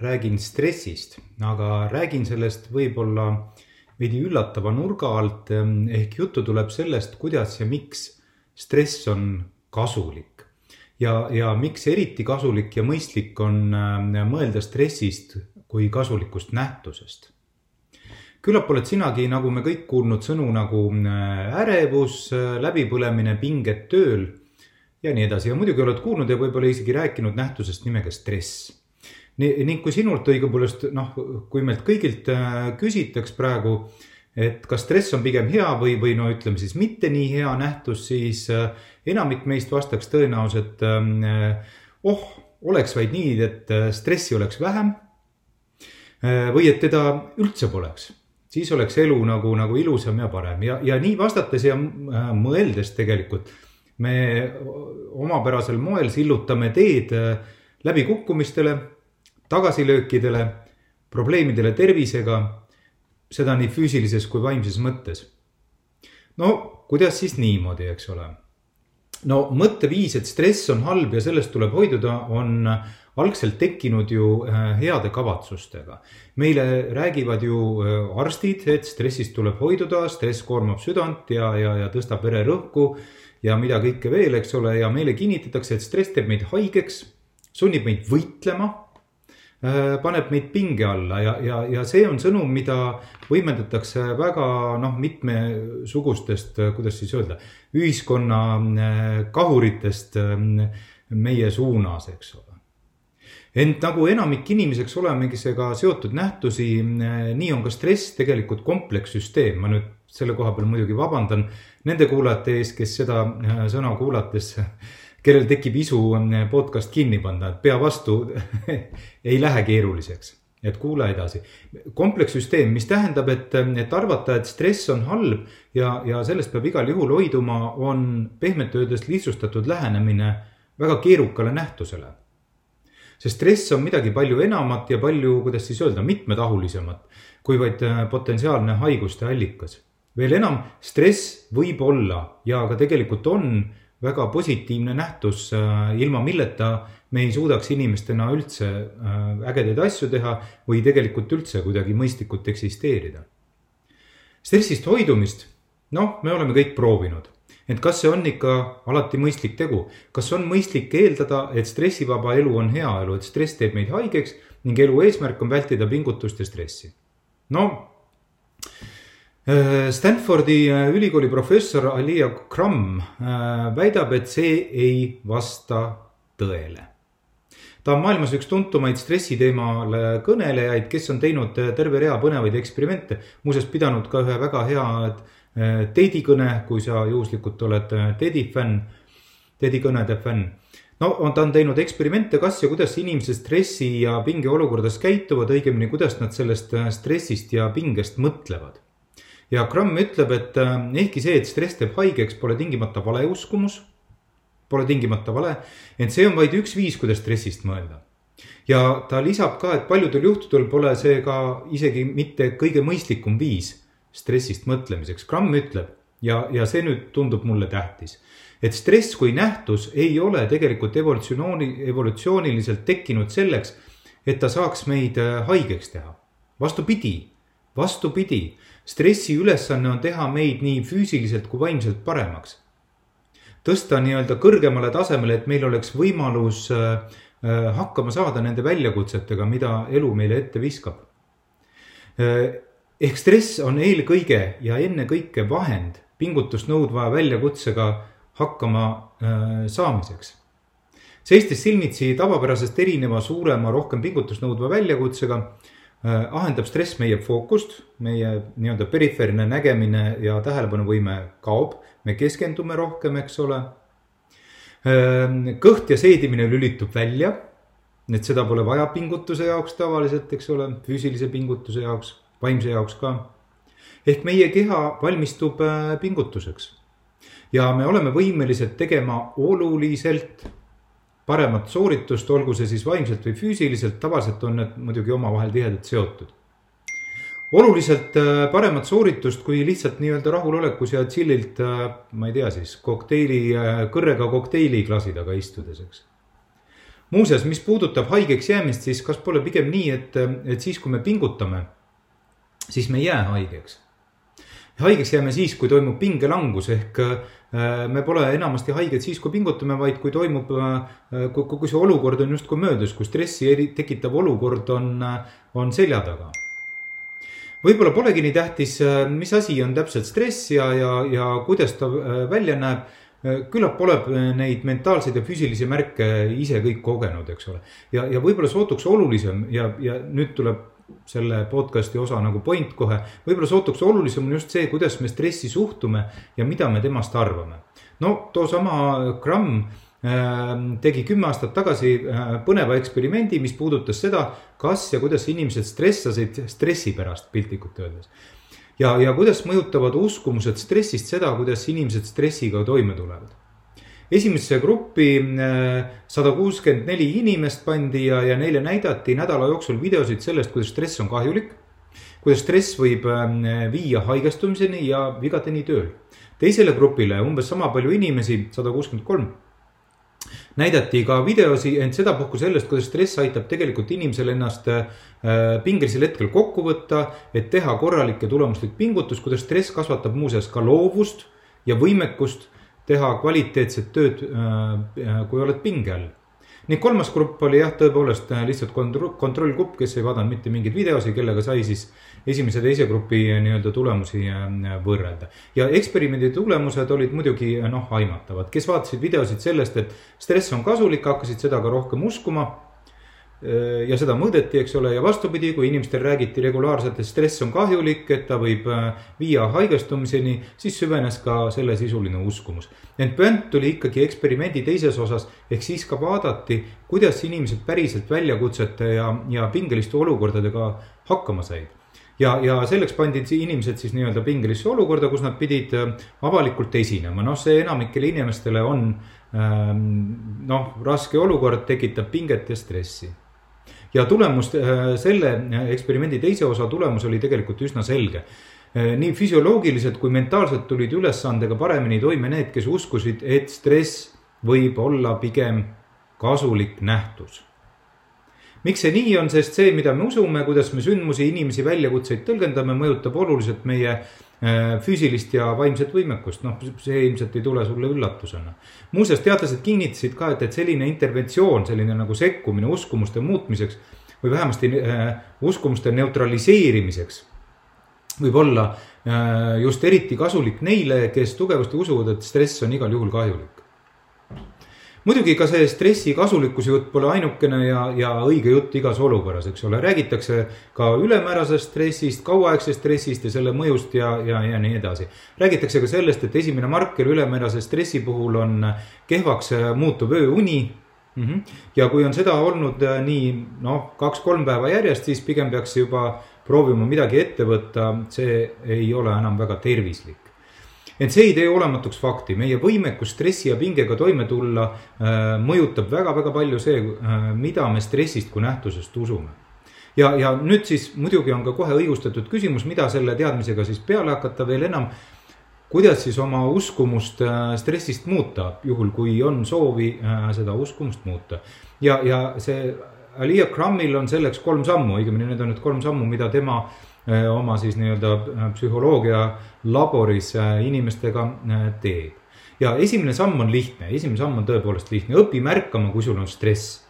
räägin stressist, aga räägin sellest võib-olla veidi üllatava nurga alt. ehk juttu tuleb sellest, kuidas ja miks stress on kasulik ja, ja miks eriti kasulik ja mõistlik on äh, mõelda stressist kui kasulikust nähtusest. küllap oled sinagi, nagu me kõik kuulnud sõnu nagu äh, ärevus, läbipõlemine, pinged tööl ja nii edasi ja muidugi oled kuulnud ja võib-olla isegi rääkinud nähtusest nimega stress ning kui sinult õigupoolest noh, kui meilt kõigilt äh, küsitaks praegu, et kas stress on pigem hea või, või no ütleme siis mitte nii hea nähtus, siis äh, enamik meist vastaks tõenäoliselt äh, oh, oleks vaid nii, et stressi oleks vähem. või et teda üldse poleks, siis oleks elu nagu, nagu ilusam ja parem ja, ja nii vastates ja mõeldes tegelikult me omapärasel moel sillutame teed läbikukkumistele tagasilöökidele, probleemidele tervisega, seda nii füüsilises kui vaimses mõttes. no kuidas siis niimoodi, eks ole? no mõtteviis, et stress on halb ja sellest tuleb hoiduda, on algselt tekkinud ju äh, heade kavatsustega. meile räägivad ju äh, arstid, et stressist tuleb hoiduda, stress koormab südant ja, ja, ja tõstab vererõhku ja mida kõike veel, eks ole, ja meile kinnitatakse, et stress teeb meid haigeks, sunnib meid võitlema paneb meid pinge alla ja, ja, ja see on sõnum, mida võimendatakse väga noh, mitmesugustest, kuidas siis öelda, ühiskonna äh, kahuritest meie suunas, eks ole. ent nagu enamik inimeseks olemisega seotud nähtusi, äh, nii on ka stress tegelikult komplekssüsteem, ma nüüd selle koha peal muidugi vabandan nende kuulajate ees, kes seda sõna kuulates kellel tekib isu podcast kinni panna, et pea vastu ei lähe keeruliseks et kuula edasi. komplekssüsteem, mis tähendab, et, et arvata, et stress on halb ja, ja sellest peab igal juhul hoiduma, on pehmelt öeldes lihtsustatud lähenemine väga keerukale nähtusele. sest stress on midagi palju enamat ja palju, kuidas siis öelda, mitmetahulisemat kui vaid äh, potentsiaalne haiguste allikas. veel enam, stress võib olla ja ka tegelikult on väga positiivne nähtus, äh, ilma milleta me ei suudaks inimestena üldse äh, ägedaid asju teha või tegelikult üldse kuidagi mõistlikult eksisteerida. stressist hoidumist, noh, me oleme kõik proovinud, et kas see on ikka alati mõistlik tegu, kas on mõistlik eeldada, et stressivaba elu on hea elu, et stress teeb meid haigeks ning elu eesmärk on vältida pingutust ja stressi. no Stanfordi äh, ülikooli professor Alia Crum äh, väidab, et see ei vasta tõele. ta on maailmas üks tuntumaid stressi teemal kõnelejaid, kes on teinud terve rea põnevaid eksperimente, muuseas pidanud ka ühe väga hea Teddy kõne, kui sa juhuslikult oled Teddy fänn, Teddy kõnede fänn. No on, ta on teinud eksperimente, kas ja kuidas inimesed stressi ja pinge olukordades käituvad, õigemini, kuidas nad sellest stressist ja pingest mõtlevad ja Gramm ütleb, et äh, ehkki see, et stress teeb haigeks, pole tingimata valeuskumus, pole tingimata vale, ent see on vaid üks viis, kuidas stressist mõelda. ja ta lisab ka, et paljudel juhtudel pole see ka isegi mitte kõige mõistlikum viis stressist mõtlemiseks. Gramm ütleb ja, ja see nüüd tundub mulle tähtis, et stress kui nähtus ei ole tegelikult evolutsiooni, evolutsiooniliselt tekkinud selleks, et ta saaks meid äh, haigeks teha. vastupidi, vastupidi stressi ülesanne on teha meid nii füüsiliselt kui vaimselt paremaks. tõsta nii-öelda kõrgemale tasemele, et meil oleks võimalus äh, äh, hakkama saada nende väljakutsetega, mida elu meile ette viskab. Äh, ehk stress on eelkõige ja ennekõike vahend pingutust nõudva väljakutsega hakkama saamiseks seistes silmitsi tavapärasest erineva, suurema, rohkem pingutust nõudva väljakutsega ahendab stress meie fookust, meie nii-öelda perifeerne nägemine ja tähelepanuvõime kaob, me keskendume rohkem, eks ole. Äh, kõht ja seedimine lülitub välja. et seda pole vaja pingutuse jaoks tavaliselt, eks ole, füüsilise pingutuse jaoks, vaimse jaoks ka. ehk meie keha valmistub äh, pingutuseks. ja me oleme võimelised tegema oluliselt paremat sooritust, olgu see siis vaimselt või füüsiliselt, tavaliselt on need muidugi omavahel tihedalt seotud oluliselt äh, paremat sooritust kui lihtsalt nii-öelda rahulolekus ja chill'ilt, äh, ma ei tea siis, kokteili, äh, kõrrega kokteiliklaasi taga istudes, eks. muuseas, mis puudutab haigeks jäämist, siis kas pole pigem nii, et, et siis, kui me pingutame, siis me ei jää haigeks. Haigeks jääme siis, kui toimub pingelangus ehk me pole enamasti haiged siis, kui pingutame, vaid kui toimub, kui see olukord on justkui möödas, kui stressi tekitav olukord on, on selja taga võib-olla polegi nii tähtis, äh, mis asi on täpselt stress ja, ja, ja kuidas ta äh, välja näeb. Äh, küllap pole neid mentaalseid ja füüsilisi märke ise kõik kogenud, eks ole. ja, ja võib-olla sootuks olulisem ja, ja nüüd tuleb selle podcast'i osa nagu point kohe. võib-olla sootuks olulisem on just see, kuidas me stressi suhtume ja mida me temast arvame. no toosama Gramm Ehm, tegi kümme aastat tagasi äh, põneva eksperimendi, mis puudutas seda, kas ja kuidas inimesed stressasid stressi pärast, piltlikult öeldes. ja, ja kuidas mõjutavad uskumused stressist seda, kuidas inimesed stressiga toime tulevad. Esimesse gruppi äh, sada kuuskümmend neli inimest pandi ja, ja neile näidati nädala jooksul videosid sellest, kuidas stress on kahjulik. kuidas stress võib ähm, viia haigestumiseni ja vigadeni tööl. teisele grupile umbes sama palju inimesi, sada kuuskümmend kolm näidati ka videosi, ent sedapuhku sellest, kuidas stress aitab tegelikult inimesel ennast äh, pingelisel hetkel kokku võtta, et teha korralik ja tulemuslik pingutus, kuidas stress kasvatab muuseas ka loovust ja võimekust teha kvaliteetset tööd, äh, kui oled pinge all ning kolmas grupp oli jah, tõepoolest lihtsalt kontroll, kontrollgrupp, kes ei vaadanud mitte mingeid videosi, kellega sai siis esimese, teise grupi nii-öelda tulemusi äh, võrrelda. ja eksperimendi tulemused olid muidugi noh, aimatavad, kes vaatasid videosid sellest, et stress on kasulik, hakkasid seda ka rohkem uskuma Äh, ja seda mõõdeti, eks ole, ja vastupidi, kui inimestel räägiti regulaarselt, et stress on kahjulik, et ta võib äh, viia haigestumiseni, siis süvenes ka sellesisuline uskumus. ent pönt tuli ikkagi eksperimendi teises osas, ehk siis ka vaadati, kuidas inimesed päriselt väljakutsete ja, ja pingeliste olukordadega hakkama said. Ja, ja selleks pandi inimesed siis nii-öelda pingelisse olukorda, kus nad pidid äh, avalikult esinema, noh, see enamikele inimestele on ähm, noh, raske olukord, tekitab pinget ja stressi ja tulemus, äh, selle äh, eksperimendi teise osa tulemus oli tegelikult üsna selge. Äh, nii füsioloogiliselt kui mentaalselt tulid ülesandega paremini toime need, kes uskusid, et stress võib olla pigem kasulik nähtus miks see nii on, sest see, mida me usume, kuidas me sündmusi, inimesi, väljakutseid tõlgendame, mõjutab oluliselt meie Äh, füüsilist ja vaimset võimekust, noh, see ilmselt ei tule sulle üllatusena. muuseas, teadlased kinnitasid ka, et, et selline interventsioon, selline nagu sekkumine uskumuste muutmiseks või vähemasti äh, uskumuste neutraliseerimiseks võib olla äh, just eriti kasulik neile, kes tugevasti usuvad, et stress on igal juhul kahjulik muidugi ka see stressi kasulikkuse jutt pole ainukene ja, ja õige jutt igas olukorras, eks ole, räägitakse ka ülemäärasest stressist, kauaaegsest stressist ja selle mõjust ja, ja, ja nii edasi. räägitakse ka sellest, et esimene marker ülemäärase stressi puhul on kehvaks muutuv ööuni mm. -hmm. ja kui on seda olnud äh, nii noh, kaks-kolm päeva järjest, siis pigem peaks juba proovima midagi ette võtta, see ei ole enam väga tervislik ent see ei tee olematuks fakti, meie võimekus stressi ja pingega toime tulla äh, mõjutab väga-väga palju see, äh, mida me stressist kui nähtusest usume. Ja, ja nüüd siis muidugi on ka kohe õigustatud küsimus, mida selle teadmisega siis peale hakata veel enam. kuidas siis oma uskumust äh, stressist muuta, juhul kui on soovi seda uskumust muuta. Ja, ja see Alia Crummil on selleks kolm sammu, õigemini need on need kolm sammu, mida tema Äh, oma siis nii-öelda äh, psühholoogia laboris äh, inimestega teeb. ja esimene samm on lihtne, esimene samm on tõepoolest lihtne, õpi märkama, kui sul on stress.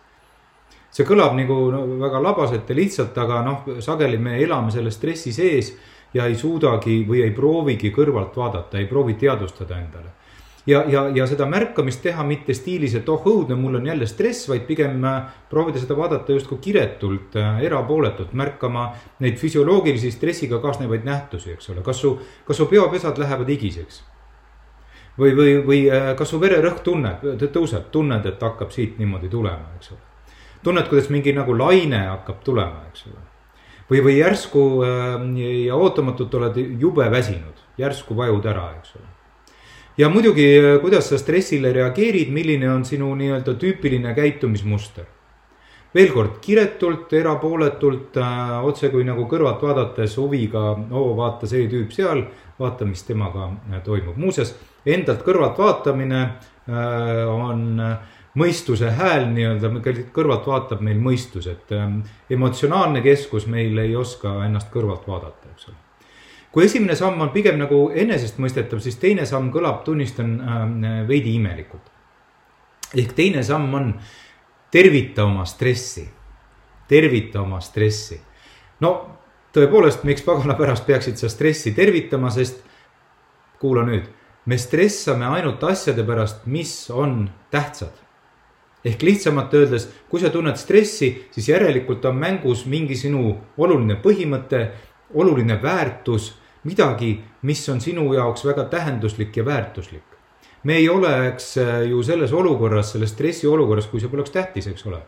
see kõlab nagu no, väga labaselt ja lihtsalt, aga noh, sageli me elame selle stressi sees ja ei suudagi või ei proovigi kõrvalt vaadata, ei proovi teadvustada endale ja, ja, ja seda märkamist teha mitte stiilis, et oh õudne, mul on jälle stress, vaid pigem äh, proovida seda vaadata justkui kiretult, äh, erapooletult, märkama neid füsioloogilisi stressiga kaasnevaid nähtusi, eks ole, kas su, kas su peopesad lähevad higiseks? või, või, või äh, kas su vererõhk tunneb, tõuseb, tunned, et hakkab siit niimoodi tulema, eks ole tunned, kuidas mingi nagu laine hakkab tulema, eks ole. või, või järsku ja ootamatult oled jube väsinud, järsku vajud ära, eks ole. Ja muidugi, kuidas sa stressile reageerid, milline on sinu nii-öelda tüüpiline käitumismuster veel kord kiretult, erapooletult äh,, otse kui nagu kõrvalt vaadates huviga, oo vaata see tüüp seal, vaata, mis temaga äh, toimub. muuseas, endalt kõrvalt vaatamine äh, on mõistuse hääl nii-öelda, kõrvalt vaatab meil mõistus, et äh, emotsionaalne keskus meil ei oska ennast kõrvalt vaadata, eks ole. Kui esimene samm on pigem nagu enesestmõistetav, siis teine samm kõlab, tunnistan äh,, veidi imelikult. ehk teine samm on tervita oma stressi, tervita oma stressi. no tõepoolest, miks pagana pärast peaksid sa stressi tervitama, sest kuula nüüd, me stressame ainult asjade pärast, mis on tähtsad. ehk lihtsamalt öeldes, kui sa tunned stressi, siis järelikult on mängus mingi sinu oluline põhimõte, oluline väärtus, midagi, mis on sinu jaoks väga tähenduslik ja väärtuslik me ei oleks äh, ju selles olukorras, selles stressiolukorras, kui see poleks tähtis, eks ole.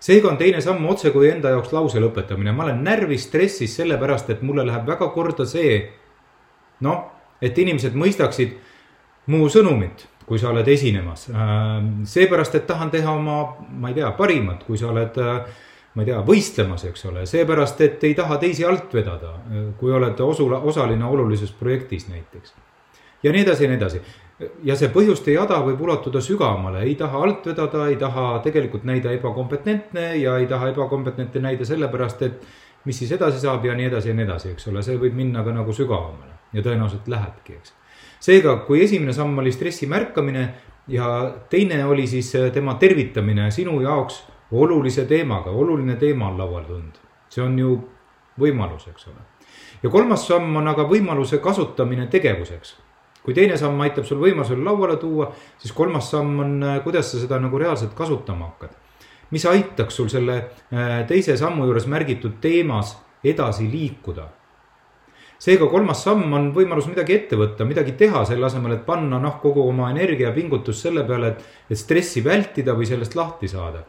seega on teine samm otse kui enda jaoks lause lõpetamine, ma olen närvis, stressis sellepärast, et mulle läheb väga korda see. noh, et inimesed mõistaksid mu sõnumit, kui sa oled esinemas. Äh, seepärast, et tahan teha oma, ma ei tea, parimat, kui sa oled äh, ma ei tea, võistlemas, eks ole, seepärast, et ei taha teisi alt vedada, kui oled osu-, osaline olulises projektis näiteks. ja nii edasi ja nii edasi ja see põhjuste jada võib ulatuda sügavamale, ei taha alt vedada, ei taha tegelikult näida ebakompetentne ja ei taha ebakompetentne näida sellepärast, et mis siis edasi saab ja nii edasi ja nii edasi, eks ole, see võib minna ka nagu sügavamale ja tõenäoliselt lähebki, eks. seega, kui esimene samm oli stressi märkamine ja teine oli siis tema tervitamine sinu jaoks olulise teemaga, oluline teema on laual tulnud, see on ju võimalus, eks ole. ja kolmas samm on aga võimaluse kasutamine tegevuseks kui teine samm aitab sul võimalusel lauale tuua, siis kolmas samm on, äh, kuidas sa seda nagu reaalselt kasutama hakkad. mis aitaks sul selle äh, teise sammu juures märgitud teemas edasi liikuda. seega kolmas samm on võimalus midagi ette võtta, midagi teha selle asemel, et panna noh, kogu oma energia ja pingutus selle peale, et, et stressi vältida või sellest lahti saada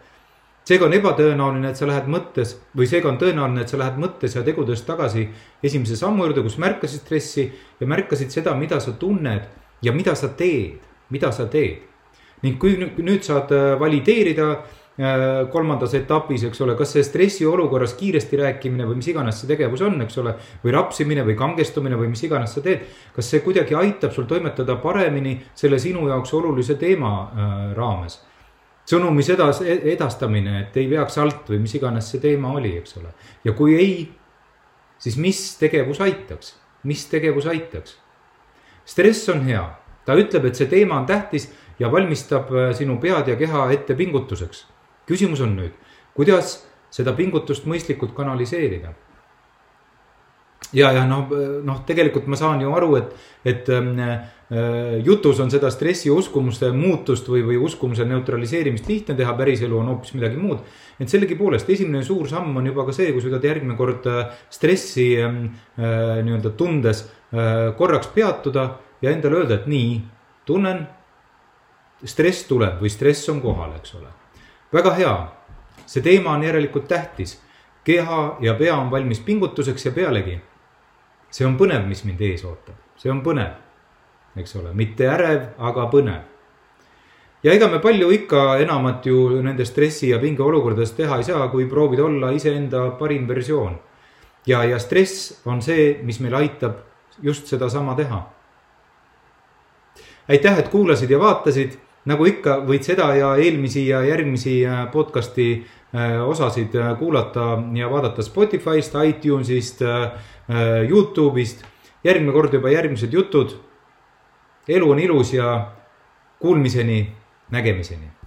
seega on ebatõenäoline, et sa lähed mõttes või seega on tõenäoline, et sa lähed mõttes ja tegudes tagasi esimese sammu juurde, kus märkasid stressi ja märkasid seda, mida sa tunned ja mida sa teed, mida sa teed. ning kui nüüd saad äh, valideerida äh, kolmandas etapis, eks ole, kas see stressiolukorras kiiresti rääkimine või mis iganes see tegevus on, eks ole. või rapsimine või kangestumine või mis iganes sa teed. kas see kuidagi aitab sul toimetada paremini selle sinu jaoks olulise teema äh, raames sõnumi sedas-, edastamine, et ei veaks alt või mis iganes see teema oli, eks ole. ja kui ei, siis mis tegevus aitaks, mis tegevus aitaks? stress on hea, ta ütleb, et see teema on tähtis ja valmistab äh, sinu pead ja keha ette pingutuseks. küsimus on nüüd, kuidas seda pingutust mõistlikult kanaliseerida ja, ja noh, noh, tegelikult ma saan ju aru, et, et äh, jutus on seda stressi uskumuste muutust või, või uskumuse neutraliseerimist lihtne teha, päriselu on hoopis midagi muud. et sellegipoolest esimene suur samm on juba ka see, kui suudad järgmine kord äh, stressi äh, nii-öelda tundes äh, korraks peatuda ja endale öelda, et nii, tunnen. stress tuleb või stress on kohal, eks ole. väga hea, see teema on järelikult tähtis keha ja pea on valmis pingutuseks ja pealegi see on põnev, mis mind ees ootab, see on põnev, eks ole, mitte ärev, aga põnev. ja ega me palju ikka enamat ju nende stressi ja pinge olukordades teha ei saa, kui proovida olla iseenda parim versioon. ja, ja stress on see, mis meil aitab just sedasama teha. aitäh, et kuulasid ja vaatasid nagu ikka, võid seda ja eelmisi ja järgmisi äh, podcast'i äh, osasid äh, kuulata ja vaadata Spotify'st, iTunes'ist, Youtube'ist. järgmine kord juba järgmised jutud. elu on ilus ja kuulmiseni, nägemiseni